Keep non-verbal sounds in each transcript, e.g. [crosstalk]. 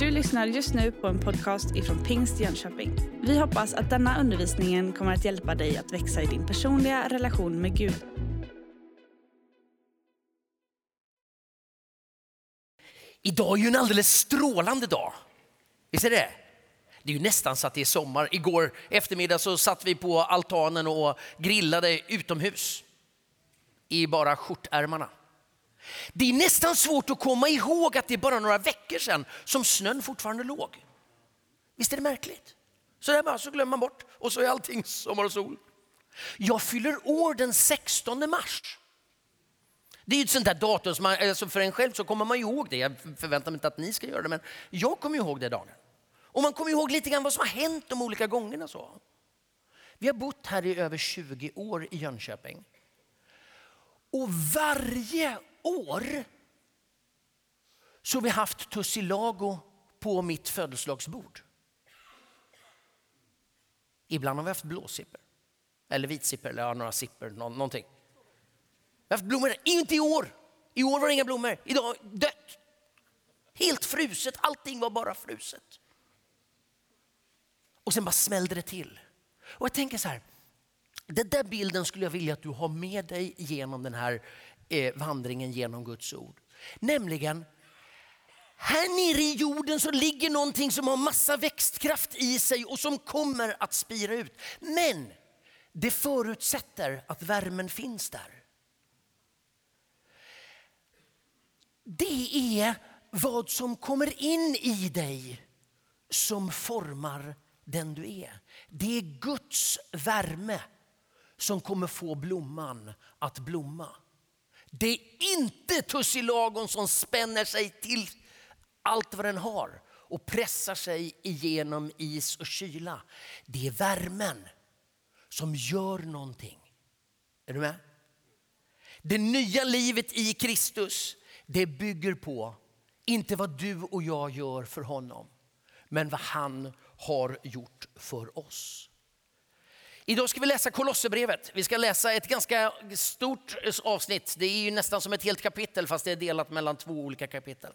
Du lyssnar just nu på en podcast ifrån Pingst Jönköping. Vi hoppas att denna undervisning kommer att hjälpa dig att växa i din personliga relation med Gud. Idag är ju en alldeles strålande dag. Visst är det? Det är ju nästan så att det är sommar. Igår eftermiddag så satt vi på altanen och grillade utomhus i bara skjortärmarna. Det är nästan svårt att komma ihåg att det är bara några veckor sedan som snön fortfarande låg. Visst är det märkligt? Så där bara så glömmer man bort och så är allting sommar och sol. Jag fyller år den 16 mars. Det är ju ett sånt där datum som man, alltså för en själv så kommer man ihåg det. Jag förväntar mig inte att ni ska göra det, men jag kommer ihåg det dagen. Och man kommer ihåg lite grann vad som har hänt de olika gångerna. Så. Vi har bott här i över 20 år i Jönköping. Och varje år så har vi haft tussilago på mitt födelsedagsbord. Ibland har vi haft blåsipper, eller vitsipper, eller några sipper, någonting. Vi har haft blommor, inte i år. I år var det inga blommor, idag dött. Helt fruset, allting var bara fruset. Och sen bara smällde det till. Och jag tänker så här, den där bilden skulle jag vilja att du har med dig genom den här Eh, vandringen genom Guds ord. Nämligen, här nere i jorden så ligger någonting som har massa växtkraft i sig och som kommer att spira ut. Men det förutsätter att värmen finns där. Det är vad som kommer in i dig som formar den du är. Det är Guds värme som kommer få blomman att blomma. Det är inte tussilagon som spänner sig till allt vad den har och pressar sig igenom is och kyla. Det är värmen som gör någonting. Är du med? Det nya livet i Kristus det bygger på inte vad du och jag gör för honom men vad han har gjort för oss. Idag ska vi läsa Kolosserbrevet. Vi ska läsa ett ganska stort avsnitt. Det är ju nästan som ett helt kapitel fast det är delat mellan två olika kapitel.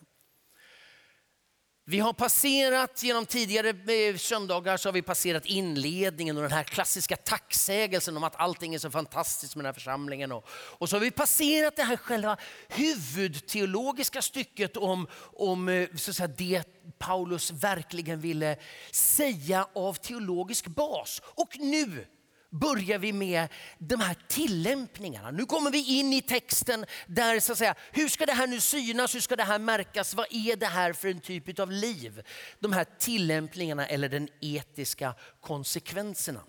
Vi har passerat genom tidigare eh, söndagar så har vi passerat inledningen och den här klassiska tacksägelsen om att allting är så fantastiskt med den här församlingen. Och, och så har vi passerat det här själva huvudteologiska stycket om, om eh, så att säga, det Paulus verkligen ville säga av teologisk bas. Och nu börjar vi med de här tillämpningarna. Nu kommer vi in i texten där så att säga, hur ska det här nu synas, hur ska det här märkas, vad är det här för en typ av liv? De här tillämpningarna eller den etiska konsekvenserna.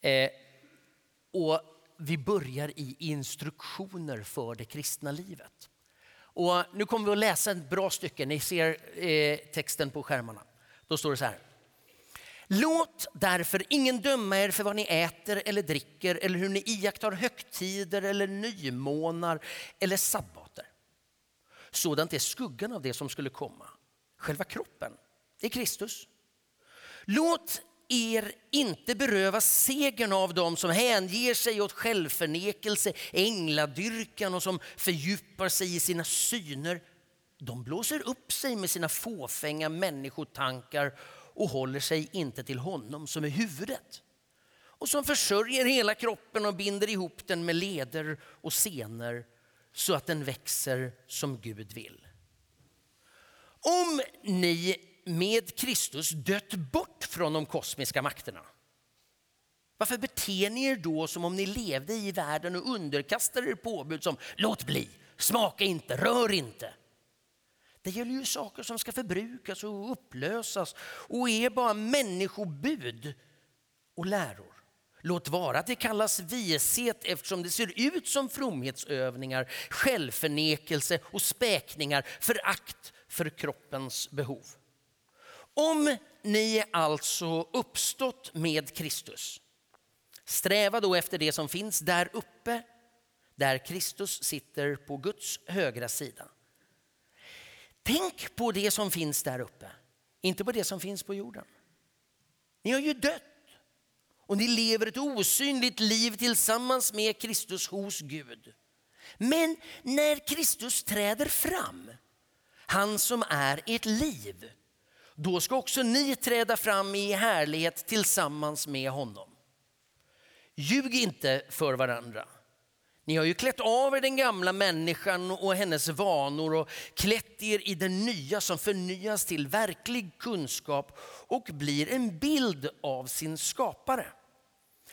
Eh, och vi börjar i instruktioner för det kristna livet. Och nu kommer vi att läsa ett bra stycke, ni ser eh, texten på skärmarna. Då står det så här. Låt därför ingen döma er för vad ni äter eller dricker eller hur ni iakttar högtider eller nymånar eller sabbater. Sådant är skuggan av det som skulle komma. Själva kroppen är Kristus. Låt er inte beröva segern av dem som hänger sig åt självförnekelse, ängladyrkan och som fördjupar sig i sina syner. De blåser upp sig med sina fåfänga människotankar och håller sig inte till honom som är huvudet och som försörjer hela kroppen och binder ihop den med leder och senor så att den växer som Gud vill. Om ni med Kristus dött bort från de kosmiska makterna varför beter ni er då som om ni levde i världen och underkastade er påbud som låt bli, smaka inte, rör inte? Det gäller ju saker som ska förbrukas och upplösas och är bara människobud och läror. Låt vara att det kallas vishet eftersom det ser ut som fromhetsövningar, självförnekelse och späkningar, förakt för kroppens behov. Om ni alltså uppstått med Kristus, sträva då efter det som finns där uppe, där Kristus sitter på Guds högra sida. Tänk på det som finns där uppe, inte på det som finns på jorden. Ni har ju dött och ni lever ett osynligt liv tillsammans med Kristus hos Gud. Men när Kristus träder fram, han som är ert liv, Då ska också ni träda fram i härlighet tillsammans med honom. Ljug inte för varandra. Ni har ju klätt av er den gamla människan och hennes vanor och klätt er i den nya som förnyas till verklig kunskap och blir en bild av sin skapare.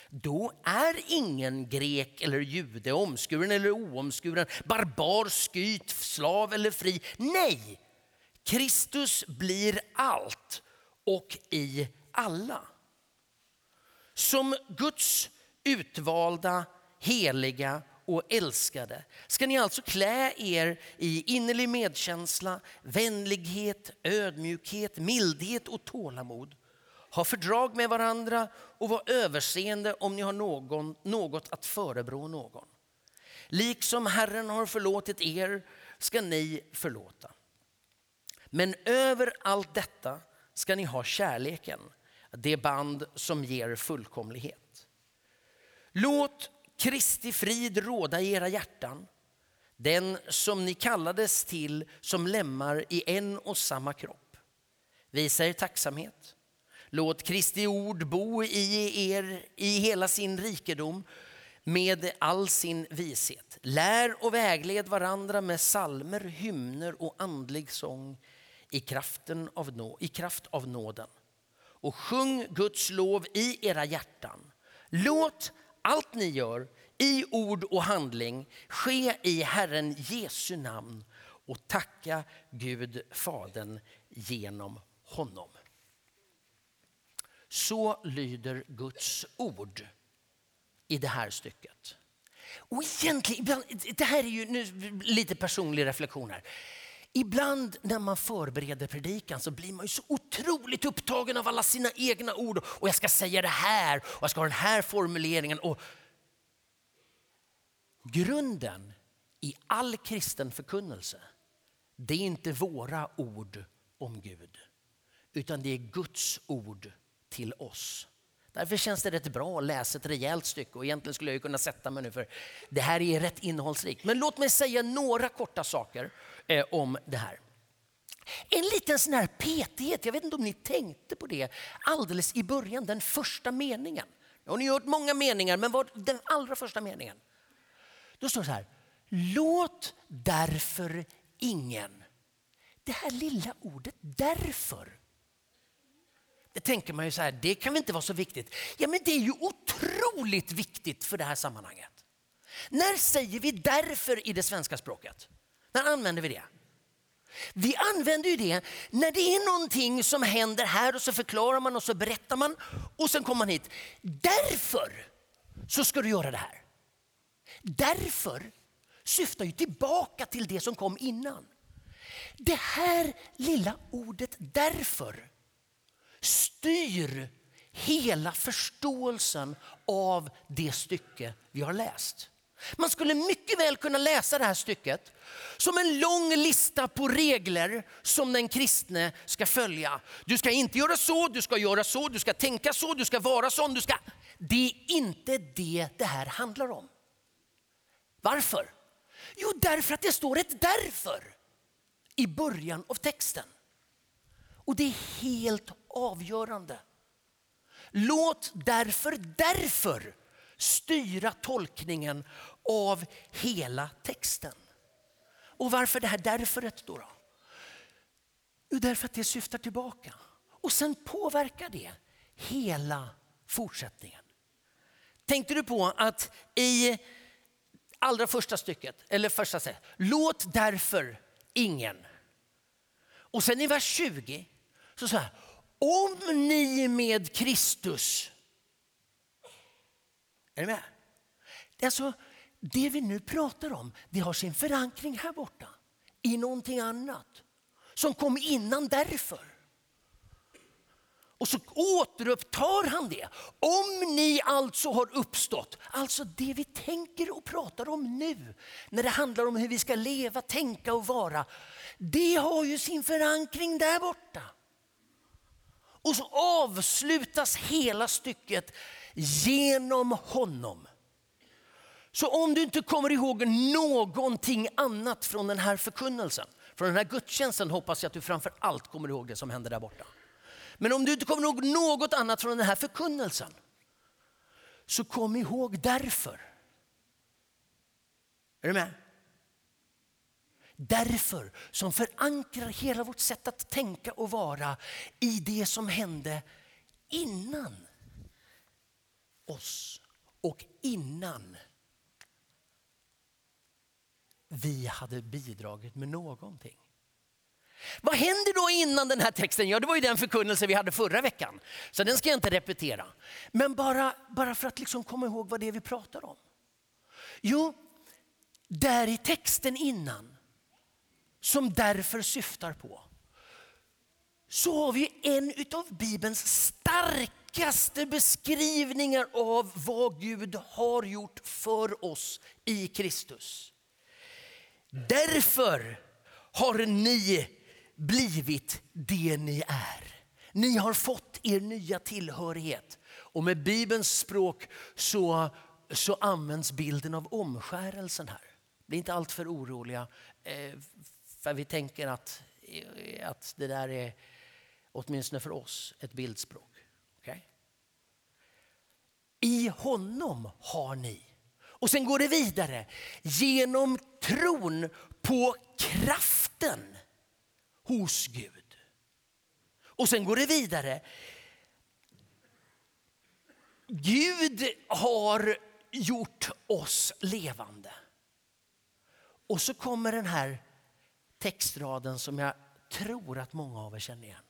Då är ingen grek eller jude, omskuren eller oomskuren, barbar, skyt, slav eller fri. Nej, Kristus blir allt och i alla. Som Guds utvalda, heliga och älskade ska ni alltså klä er i innerlig medkänsla, vänlighet, ödmjukhet, mildhet och tålamod. Ha fördrag med varandra och var överseende om ni har någon, något att förebrå någon. Liksom Herren har förlåtit er ska ni förlåta. Men över allt detta ska ni ha kärleken, det band som ger fullkomlighet. Låt Kristi frid råda i era hjärtan. Den som ni kallades till som lemmar i en och samma kropp. Visa er tacksamhet. Låt Kristi ord bo i er i hela sin rikedom med all sin vishet. Lär och vägled varandra med salmer, hymner och andlig sång i, kraften av nå, i kraft av nåden. Och sjung Guds lov i era hjärtan. Låt allt ni gör i ord och handling ske i Herren Jesu namn och tacka Gud Fadern genom honom. Så lyder Guds ord i det här stycket. Och egentligen, det här är ju nu lite personlig reflektion här. Ibland när man förbereder predikan så blir man ju så otroligt upptagen av alla sina egna ord. Och jag ska säga det här och jag ska ha den här formuleringen. Och grunden i all kristen förkunnelse, det är inte våra ord om Gud. Utan det är Guds ord till oss. Därför känns det rätt bra att läsa ett rejält stycke och egentligen skulle jag kunna sätta mig nu för det här är rätt innehållsrikt. Men låt mig säga några korta saker eh, om det här. En liten sån här petighet, jag vet inte om ni tänkte på det alldeles i början, den första meningen. Nu har ni hört många meningar, men vad, den allra första meningen. Då står det så här, låt därför ingen. Det här lilla ordet därför det tänker man ju så här, det kan väl inte vara så viktigt? Ja, men det är ju otroligt viktigt för det här sammanhanget. När säger vi därför i det svenska språket? När använder vi det? Vi använder ju det när det är någonting som händer här och så förklarar man och så berättar man och sen kommer man hit. Därför så ska du göra det här. Därför syftar ju tillbaka till det som kom innan. Det här lilla ordet därför styr hela förståelsen av det stycke vi har läst. Man skulle mycket väl kunna läsa det här stycket som en lång lista på regler som den kristne ska följa. Du ska inte göra så, du ska göra så, du ska tänka så, du ska vara sån. Du ska... Det är inte det det här handlar om. Varför? Jo, därför att det står ett därför i början av texten. Och det är helt avgörande. Låt därför, därför styra tolkningen av hela texten. Och varför det här därföret då? då? Jo, därför att det syftar tillbaka. Och sen påverkar det hela fortsättningen. Tänkte du på att i allra första stycket, eller första stycket, låt därför ingen. Och sen i vers 20 så säger om ni med Kristus. Är ni med? Alltså, det vi nu pratar om det har sin förankring här borta i någonting annat som kom innan därför. Och så återupptar han det. Om ni alltså har uppstått, alltså det vi tänker och pratar om nu, när det handlar om hur vi ska leva, tänka och vara, det har ju sin förankring där borta. Och så avslutas hela stycket genom honom. Så om du inte kommer ihåg någonting annat från den här förkunnelsen, Från den här gudstjänsten hoppas jag att du framför allt kommer ihåg det som hände där borta. Men om du inte kommer ihåg något annat från den här förkunnelsen, så kom ihåg därför. Är du med? Därför som förankrar hela vårt sätt att tänka och vara i det som hände innan oss och innan vi hade bidragit med någonting. Vad händer då innan den här texten? Ja, det var ju den förkunnelse vi hade förra veckan. Så den ska jag inte repetera. Men bara, bara för att liksom komma ihåg vad det är vi pratar om. Jo, där i texten innan, som därför syftar på, så har vi en av Bibelns starkaste beskrivningar av vad Gud har gjort för oss i Kristus. Därför har ni blivit det ni är. Ni har fått er nya tillhörighet. Och med Bibelns språk så, så används bilden av omskärelsen här. Bli inte alltför oroliga, eh, för vi tänker att, att det där är, åtminstone för oss, ett bildspråk. Okay? I honom har ni och sen går det vidare. Genom tron på kraften hos Gud. Och sen går det vidare. Gud har gjort oss levande. Och så kommer den här textraden som jag tror att många av er känner igen.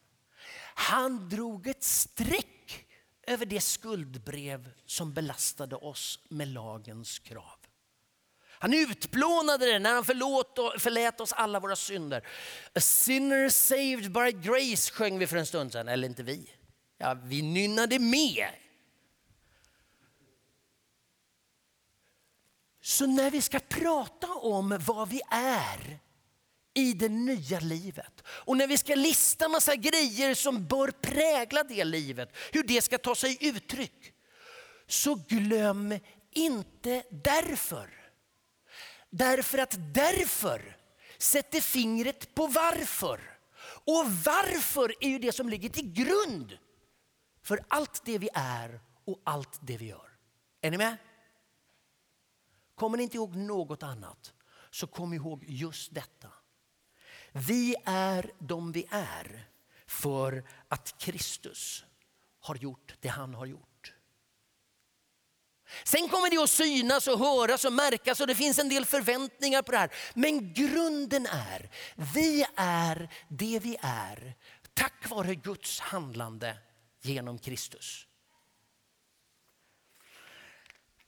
Han drog ett streck över det skuldbrev som belastade oss med lagens krav. Han utplånade det när han förlåt, förlät oss alla våra synder. A sinner saved by grace sjöng vi för en stund sedan, eller inte vi. Ja, vi nynnade med. Så när vi ska prata om vad vi är i det nya livet och när vi ska lista massa grejer som bör prägla det livet, hur det ska ta sig uttryck, så glöm inte därför Därför att därför sätter fingret på varför. Och varför är ju det som ligger till grund för allt det vi är och allt det vi gör. Är ni med? Kommer ni inte ihåg något annat så kom ihåg just detta. Vi är de vi är för att Kristus har gjort det han har gjort. Sen kommer det att synas och höras och märkas och det finns en del förväntningar på det här. Men grunden är, vi är det vi är tack vare Guds handlande genom Kristus.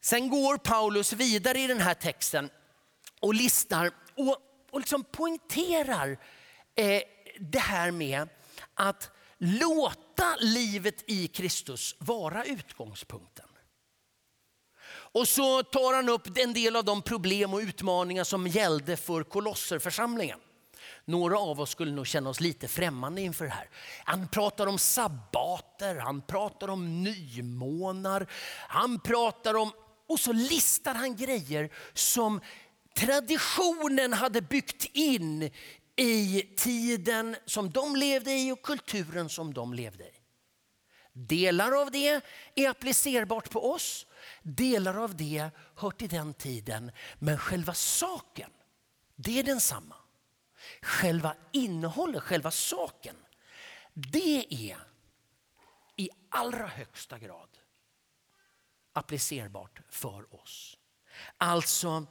Sen går Paulus vidare i den här texten och listar och, och liksom poängterar eh, det här med att låta livet i Kristus vara utgångspunkten. Och så tar han upp en del av de problem och utmaningar som gällde för kolosserförsamlingen. Några av oss skulle nog känna oss lite främmande inför det här. Han pratar om sabbater, han pratar om nymånar, han pratar om... Och så listar han grejer som traditionen hade byggt in i tiden som de levde i och kulturen som de levde i. Delar av det är applicerbart på oss Delar av det hör till den tiden, men själva saken, det är densamma. Själva innehållet, själva saken, det är i allra högsta grad applicerbart för oss. Alltså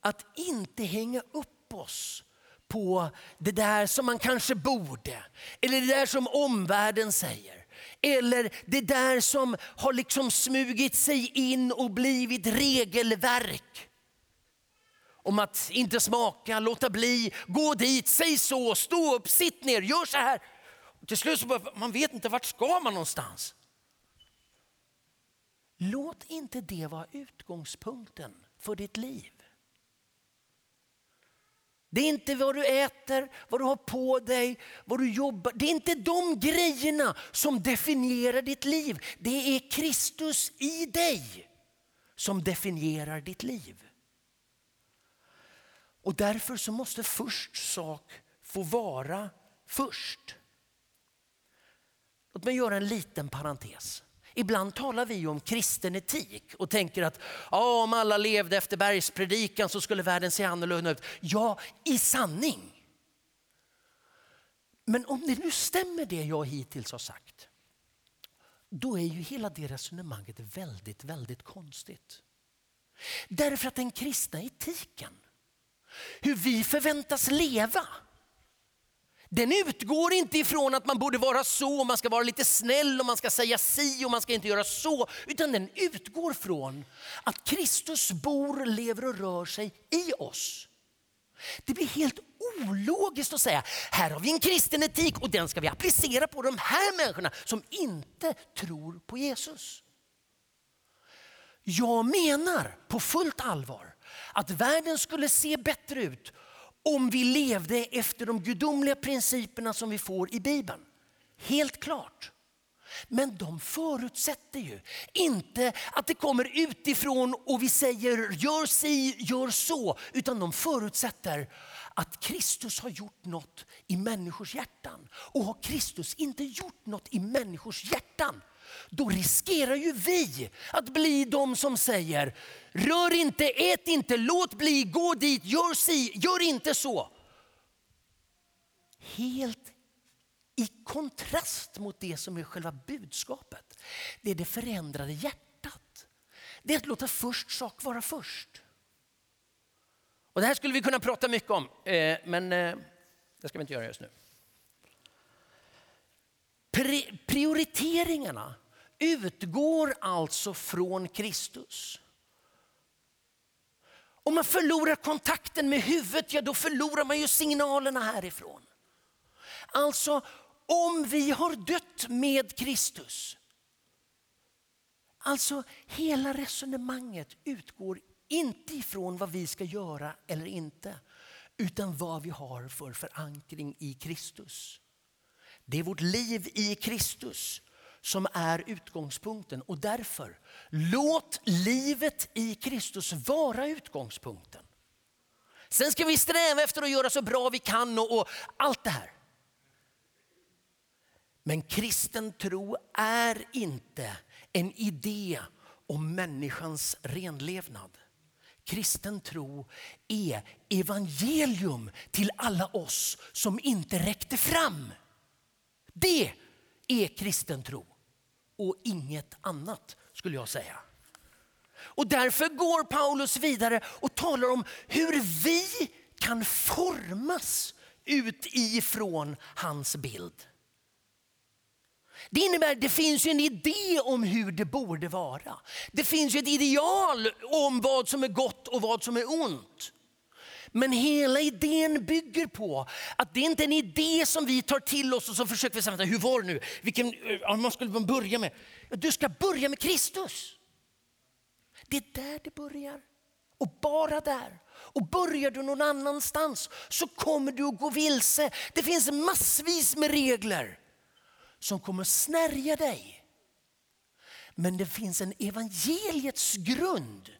att inte hänga upp oss på det där som man kanske borde eller det där som omvärlden säger. Eller det där som har liksom smugit sig in och blivit regelverk. Om att inte smaka, låta bli, gå dit, säg så, stå upp, sitt ner, gör så här. Och till slut så bara, man vet inte vart ska man någonstans. Låt inte det vara utgångspunkten för ditt liv. Det är inte vad du äter, vad du har på dig, vad du jobbar. Det är inte de grejerna som definierar ditt liv. Det är Kristus i dig som definierar ditt liv. Och därför så måste först sak få vara först. Låt mig göra en liten parentes. Ibland talar vi om kristen etik och tänker att ja, om alla levde efter bergspredikan så skulle världen se annorlunda ut. Ja, i sanning. Men om det nu stämmer det jag hittills har sagt, då är ju hela det resonemanget väldigt, väldigt konstigt. Därför att den kristna etiken, hur vi förväntas leva, den utgår inte ifrån att man borde vara så, man ska vara lite snäll och man ska säga si och man ska inte göra så. Utan den utgår från att Kristus bor, lever och rör sig i oss. Det blir helt ologiskt att säga här har vi en kristen etik och den ska vi applicera på de här människorna som inte tror på Jesus. Jag menar på fullt allvar att världen skulle se bättre ut om vi levde efter de gudomliga principerna som vi får i Bibeln. Helt klart. Men de förutsätter ju inte att det kommer utifrån och vi säger gör si, gör så. Utan de förutsätter att Kristus har gjort något i människors hjärtan. Och har Kristus inte gjort något i människors hjärtan då riskerar ju vi att bli de som säger rör inte, ät inte, låt bli, gå dit, gör si, gör inte så. Helt i kontrast mot det som är själva budskapet. Det är det förändrade hjärtat. Det är att låta först sak vara först. Och det här skulle vi kunna prata mycket om, eh, men eh, det ska vi inte göra just nu. Prioriteringarna utgår alltså från Kristus. Om man förlorar kontakten med huvudet, ja då förlorar man ju signalerna härifrån. Alltså, om vi har dött med Kristus. Alltså, hela resonemanget utgår inte ifrån vad vi ska göra eller inte, utan vad vi har för förankring i Kristus. Det är vårt liv i Kristus som är utgångspunkten. Och därför, låt livet i Kristus vara utgångspunkten. Sen ska vi sträva efter att göra så bra vi kan och, och allt det här. Men kristen tro är inte en idé om människans renlevnad. Kristen tro är evangelium till alla oss som inte räckte fram. Det är kristen tro och inget annat skulle jag säga. Och därför går Paulus vidare och talar om hur vi kan formas utifrån hans bild. Det innebär att det finns en idé om hur det borde vara. Det finns ett ideal om vad som är gott och vad som är ont. Men hela idén bygger på att det inte är en idé som vi tar till oss och så försöker vi säga, hur var det nu? Vilken, eh, man skulle man börja med? Du ska börja med Kristus. Det är där det börjar. Och bara där. Och börjar du någon annanstans så kommer du att gå vilse. Det finns massvis med regler som kommer att snärja dig. Men det finns en evangeliets grund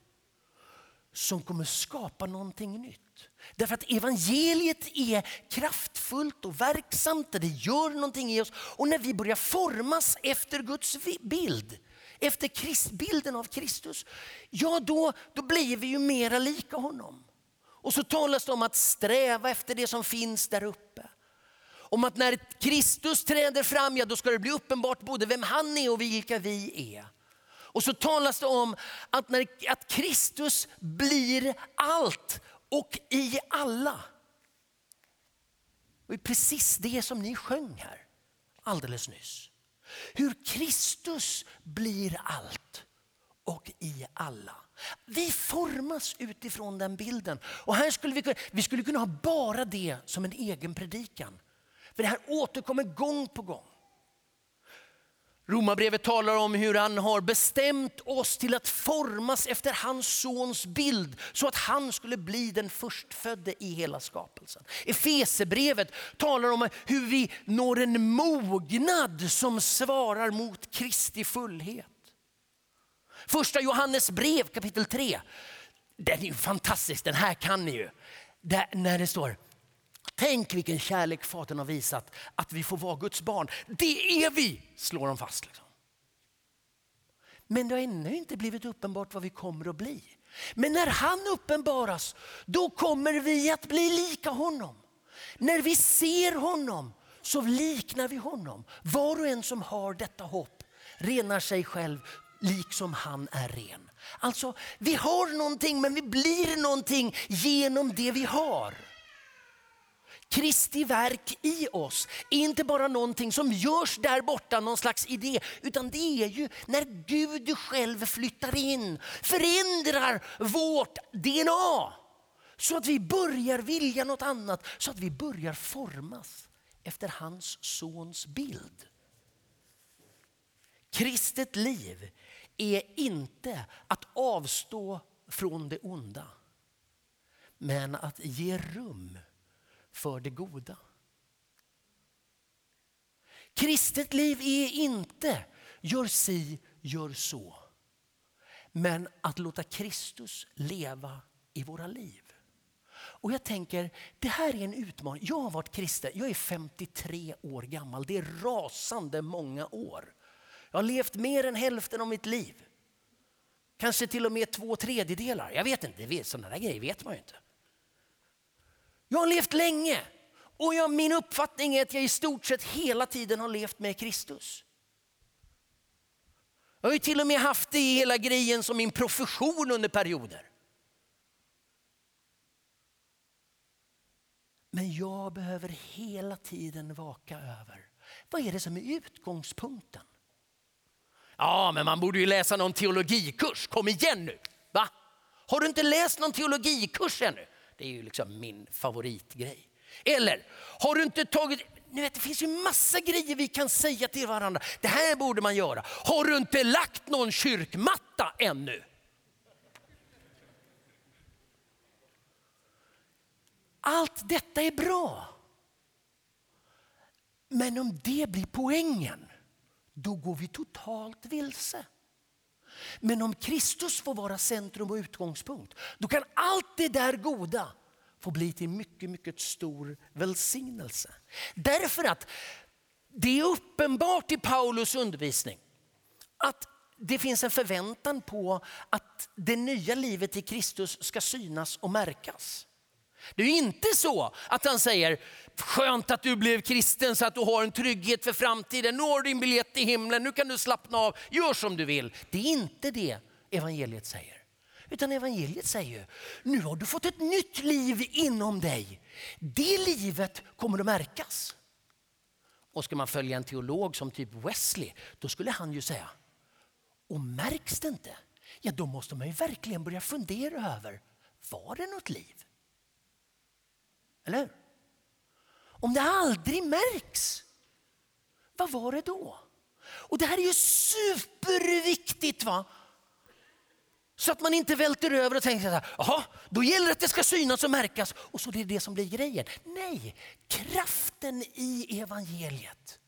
som kommer skapa någonting nytt. Därför att evangeliet är kraftfullt och verksamt det gör någonting i oss. Och när vi börjar formas efter Guds bild, efter Christ, bilden av Kristus, ja då, då blir vi ju mera lika honom. Och så talas det om att sträva efter det som finns där uppe. Om att när Kristus träder fram, ja då ska det bli uppenbart både vem han är och vilka vi är. Och så talas det om att, när, att Kristus blir allt och i alla. Och det är precis det som ni sjöng här alldeles nyss. Hur Kristus blir allt och i alla. Vi formas utifrån den bilden. Och här skulle vi, vi skulle kunna ha bara det som en egen predikan. För det här återkommer gång på gång. Romarbrevet talar om hur han har bestämt oss till att formas efter hans sons bild så att han skulle bli den förstfödde i hela skapelsen. Efesebrevet talar om hur vi når en mognad som svarar mot Kristi fullhet. Första Johannes brev kapitel 3. Den är ju fantastisk, den här kan ni ju. Där, när det står Tänk vilken kärlek Fadern har visat att vi får vara Guds barn. Det är vi, slår de fast. Liksom. Men det har ännu inte blivit uppenbart vad vi kommer att bli. Men när han uppenbaras, då kommer vi att bli lika honom. När vi ser honom så liknar vi honom. Var och en som har detta hopp renar sig själv liksom han är ren. Alltså, vi har någonting men vi blir någonting genom det vi har. Kristi verk i oss är inte bara någonting som görs där borta, någon slags idé, utan det är ju när Gud själv flyttar in, förändrar vårt DNA. Så att vi börjar vilja något annat, så att vi börjar formas efter hans sons bild. Kristet liv är inte att avstå från det onda, men att ge rum för det goda. Kristet liv är inte gör si, gör så. Men att låta Kristus leva i våra liv. Och jag tänker, det här är en utmaning. Jag har varit kristen, jag är 53 år gammal. Det är rasande många år. Jag har levt mer än hälften av mitt liv. Kanske till och med två tredjedelar. Jag vet inte, sådana där grejer vet man ju inte. Jag har levt länge och jag, min uppfattning är att jag i stort sett hela tiden har levt med Kristus. Jag har ju till och med haft det i hela grejen som min profession under perioder. Men jag behöver hela tiden vaka över. Vad är det som är utgångspunkten? Ja, men man borde ju läsa någon teologikurs. Kom igen nu! Va? Har du inte läst någon teologikurs ännu? Det är ju liksom min favoritgrej. Eller, har du inte tagit... Ni vet, det finns ju massa grejer vi kan säga till varandra. Det här borde man göra. Har du inte lagt någon kyrkmatta ännu? Allt detta är bra. Men om det blir poängen, då går vi totalt vilse. Men om Kristus får vara centrum och utgångspunkt, då kan allt det där goda få bli till mycket, mycket stor välsignelse. Därför att det är uppenbart i Paulus undervisning att det finns en förväntan på att det nya livet i Kristus ska synas och märkas. Det är inte så att han säger, skönt att du blev kristen så att du har en trygghet för framtiden. Nu har du din biljett till himlen, nu kan du slappna av, gör som du vill. Det är inte det evangeliet säger. Utan evangeliet säger, nu har du fått ett nytt liv inom dig. Det livet kommer att märkas. Och ska man följa en teolog som typ Wesley, då skulle han ju säga, och märks det inte, ja då måste man ju verkligen börja fundera över, var det något liv? Eller Om det aldrig märks, vad var det då? Och det här är ju superviktigt. va? Så att man inte välter över och tänker så här, jaha, då gäller det att det ska synas och märkas och så det är det som blir grejen. Nej, kraften i evangeliet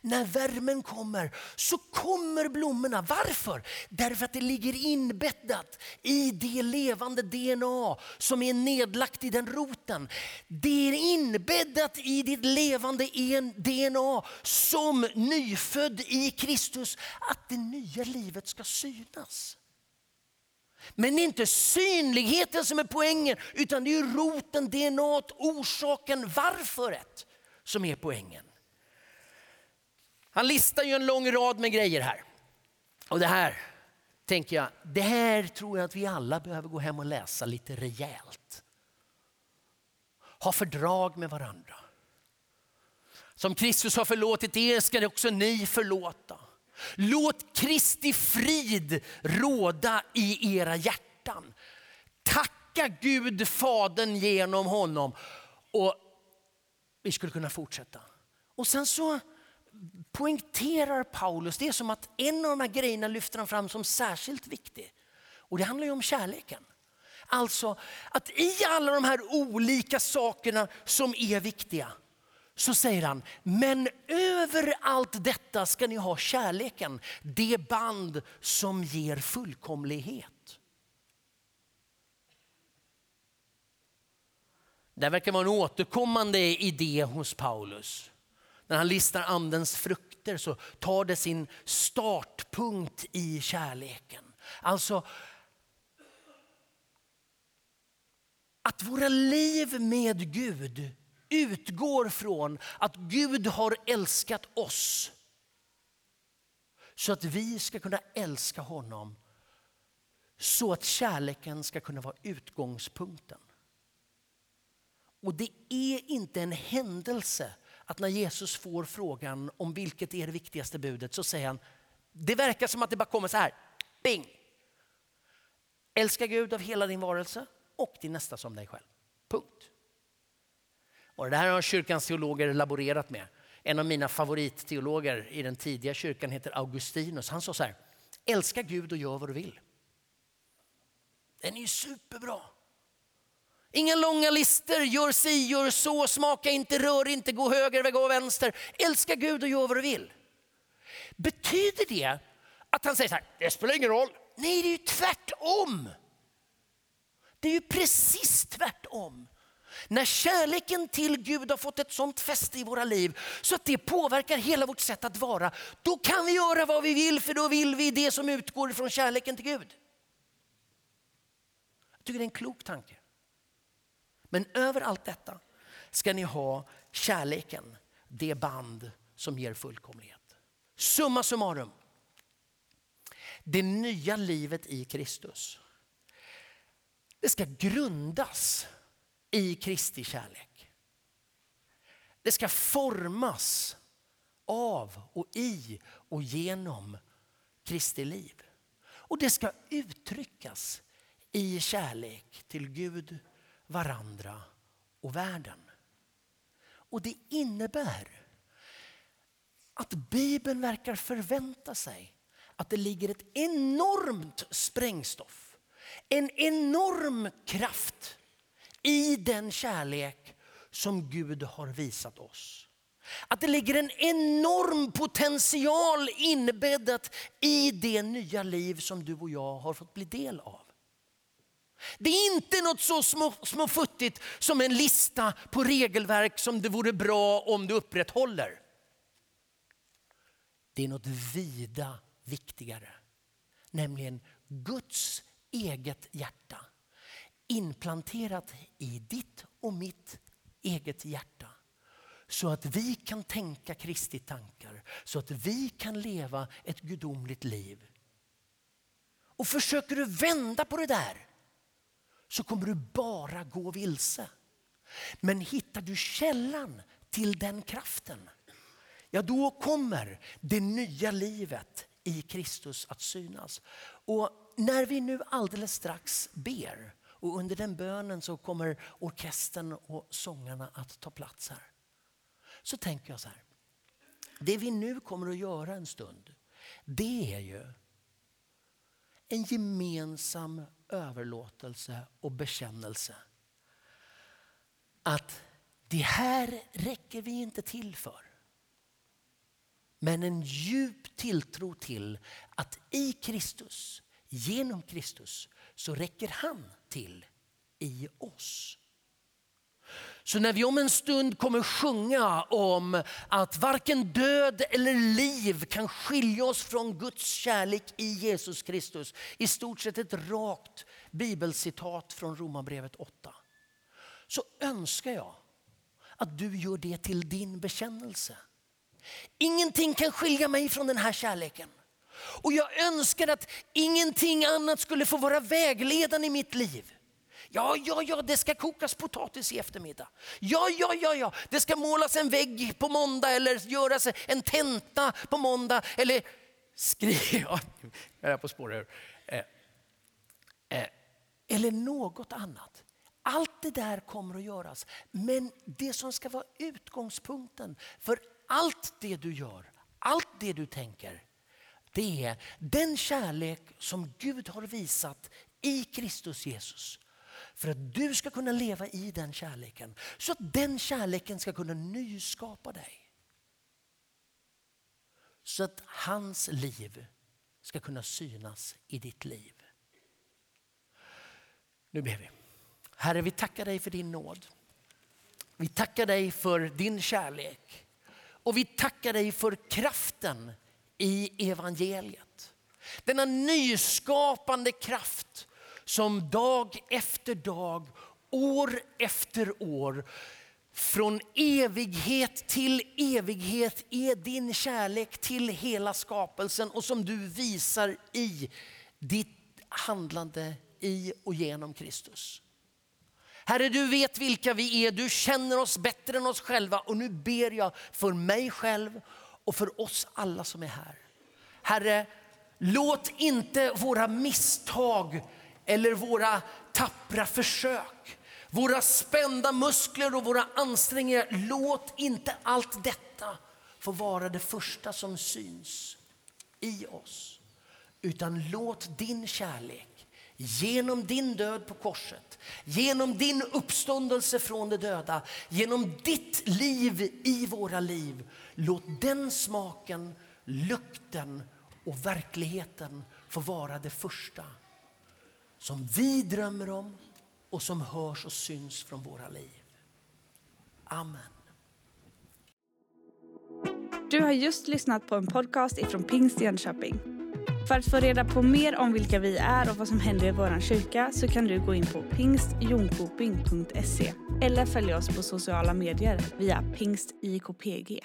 när värmen kommer så kommer blommorna. Varför? Därför att det ligger inbäddat i det levande DNA som är nedlagt i den roten. Det är inbäddat i ditt levande DNA som nyfödd i Kristus att det nya livet ska synas. Men det är inte synligheten som är poängen utan det är roten, DNA, orsaken, varföret som är poängen. Han listar ju en lång rad med grejer här. Och det här tänker jag, det här tror jag att vi alla behöver gå hem och läsa lite rejält. Ha fördrag med varandra. Som Kristus har förlåtit er ska också ni förlåta. Låt Kristi frid råda i era hjärtan. Tacka Gud Fadern genom honom. Och vi skulle kunna fortsätta. Och sen så poängterar Paulus, det är som att en av de här grejerna lyfter han fram som särskilt viktig. Och det handlar ju om kärleken. Alltså att i alla de här olika sakerna som är viktiga så säger han, men över allt detta ska ni ha kärleken, det band som ger fullkomlighet. Det verkar vara en återkommande idé hos Paulus. När han listar andens frukter så tar det sin startpunkt i kärleken. Alltså att våra liv med Gud utgår från att Gud har älskat oss. Så att vi ska kunna älska honom. Så att kärleken ska kunna vara utgångspunkten. Och det är inte en händelse att när Jesus får frågan om vilket är det viktigaste budet så säger han, det verkar som att det bara kommer så här, bing. Älska Gud av hela din varelse och din nästa som dig själv. Punkt. Och det här har kyrkans teologer laborerat med. En av mina favoritteologer i den tidiga kyrkan heter Augustinus. Han sa så här, älska Gud och gör vad du vill. Den är ju superbra. Inga långa lister, gör si, gör så, smaka inte, rör inte, gå höger, gå vänster. Älska Gud och gör vad du vill. Betyder det att han säger så här, det spelar ingen roll. Nej, det är ju tvärtom. Det är ju precis tvärtom. När kärleken till Gud har fått ett sånt fäste i våra liv så att det påverkar hela vårt sätt att vara, då kan vi göra vad vi vill för då vill vi det som utgår från kärleken till Gud. Jag tycker det är en klok tanke. Men över allt detta ska ni ha kärleken, det band som ger fullkomlighet. Summa summarum. Det nya livet i Kristus. Det ska grundas i Kristi kärlek. Det ska formas av och i och genom Kristi liv. Och det ska uttryckas i kärlek till Gud, varandra och världen. Och det innebär att Bibeln verkar förvänta sig att det ligger ett enormt sprängstoff, en enorm kraft i den kärlek som Gud har visat oss. Att det ligger en enorm potential inbäddat i det nya liv som du och jag har fått bli del av. Det är inte något så små, små futtigt som en lista på regelverk som det vore bra om du upprätthåller. Det är något vida viktigare, nämligen Guds eget hjärta implanterat i ditt och mitt eget hjärta. Så att vi kan tänka Kristi tankar, så att vi kan leva ett gudomligt liv. Och försöker du vända på det där så kommer du bara gå vilse. Men hittar du källan till den kraften, ja då kommer det nya livet i Kristus att synas. Och när vi nu alldeles strax ber och under den bönen så kommer orkestern och sångarna att ta plats här. Så tänker jag så här. Det vi nu kommer att göra en stund, det är ju en gemensam överlåtelse och bekännelse. Att det här räcker vi inte till för. Men en djup tilltro till att i Kristus, genom Kristus, så räcker han till i oss. Så när vi om en stund kommer sjunga om att varken död eller liv kan skilja oss från Guds kärlek i Jesus Kristus. I stort sett ett rakt bibelcitat från Romarbrevet 8. Så önskar jag att du gör det till din bekännelse. Ingenting kan skilja mig från den här kärleken. Och jag önskar att ingenting annat skulle få vara vägledande i mitt liv. Ja, ja, ja, det ska kokas potatis i eftermiddag. Ja, ja, ja, ja, det ska målas en vägg på måndag eller göras en tenta på måndag eller skriva, [laughs] jag är på spår här. Eh, eh, eller något annat. Allt det där kommer att göras. Men det som ska vara utgångspunkten för allt det du gör, allt det du tänker, det är den kärlek som Gud har visat i Kristus Jesus. För att du ska kunna leva i den kärleken. Så att den kärleken ska kunna nyskapa dig. Så att hans liv ska kunna synas i ditt liv. Nu ber vi. Herre, vi tackar dig för din nåd. Vi tackar dig för din kärlek. Och vi tackar dig för kraften i evangeliet. Denna nyskapande kraft som dag efter dag, år efter år från evighet till evighet är din kärlek till hela skapelsen och som du visar i ditt handlande i och genom Kristus. Herre, du vet vilka vi är, du känner oss bättre än oss själva och nu ber jag för mig själv och för oss alla som är här. Herre, låt inte våra misstag eller våra tappra försök, våra spända muskler och våra ansträngningar, låt inte allt detta få vara det första som syns i oss. Utan låt din kärlek genom din död på korset, genom din uppståndelse från de döda, genom ditt liv i våra liv. Låt den smaken, lukten och verkligheten få vara det första som vi drömmer om och som hörs och syns från våra liv. Amen. Du har just lyssnat på en podcast ifrån Pingst Jönköping. För att få reda på mer om vilka vi är och vad som händer i vår kyrka så kan du gå in på pingstjonkoping.se eller följa oss på sociala medier via pingstjkpg.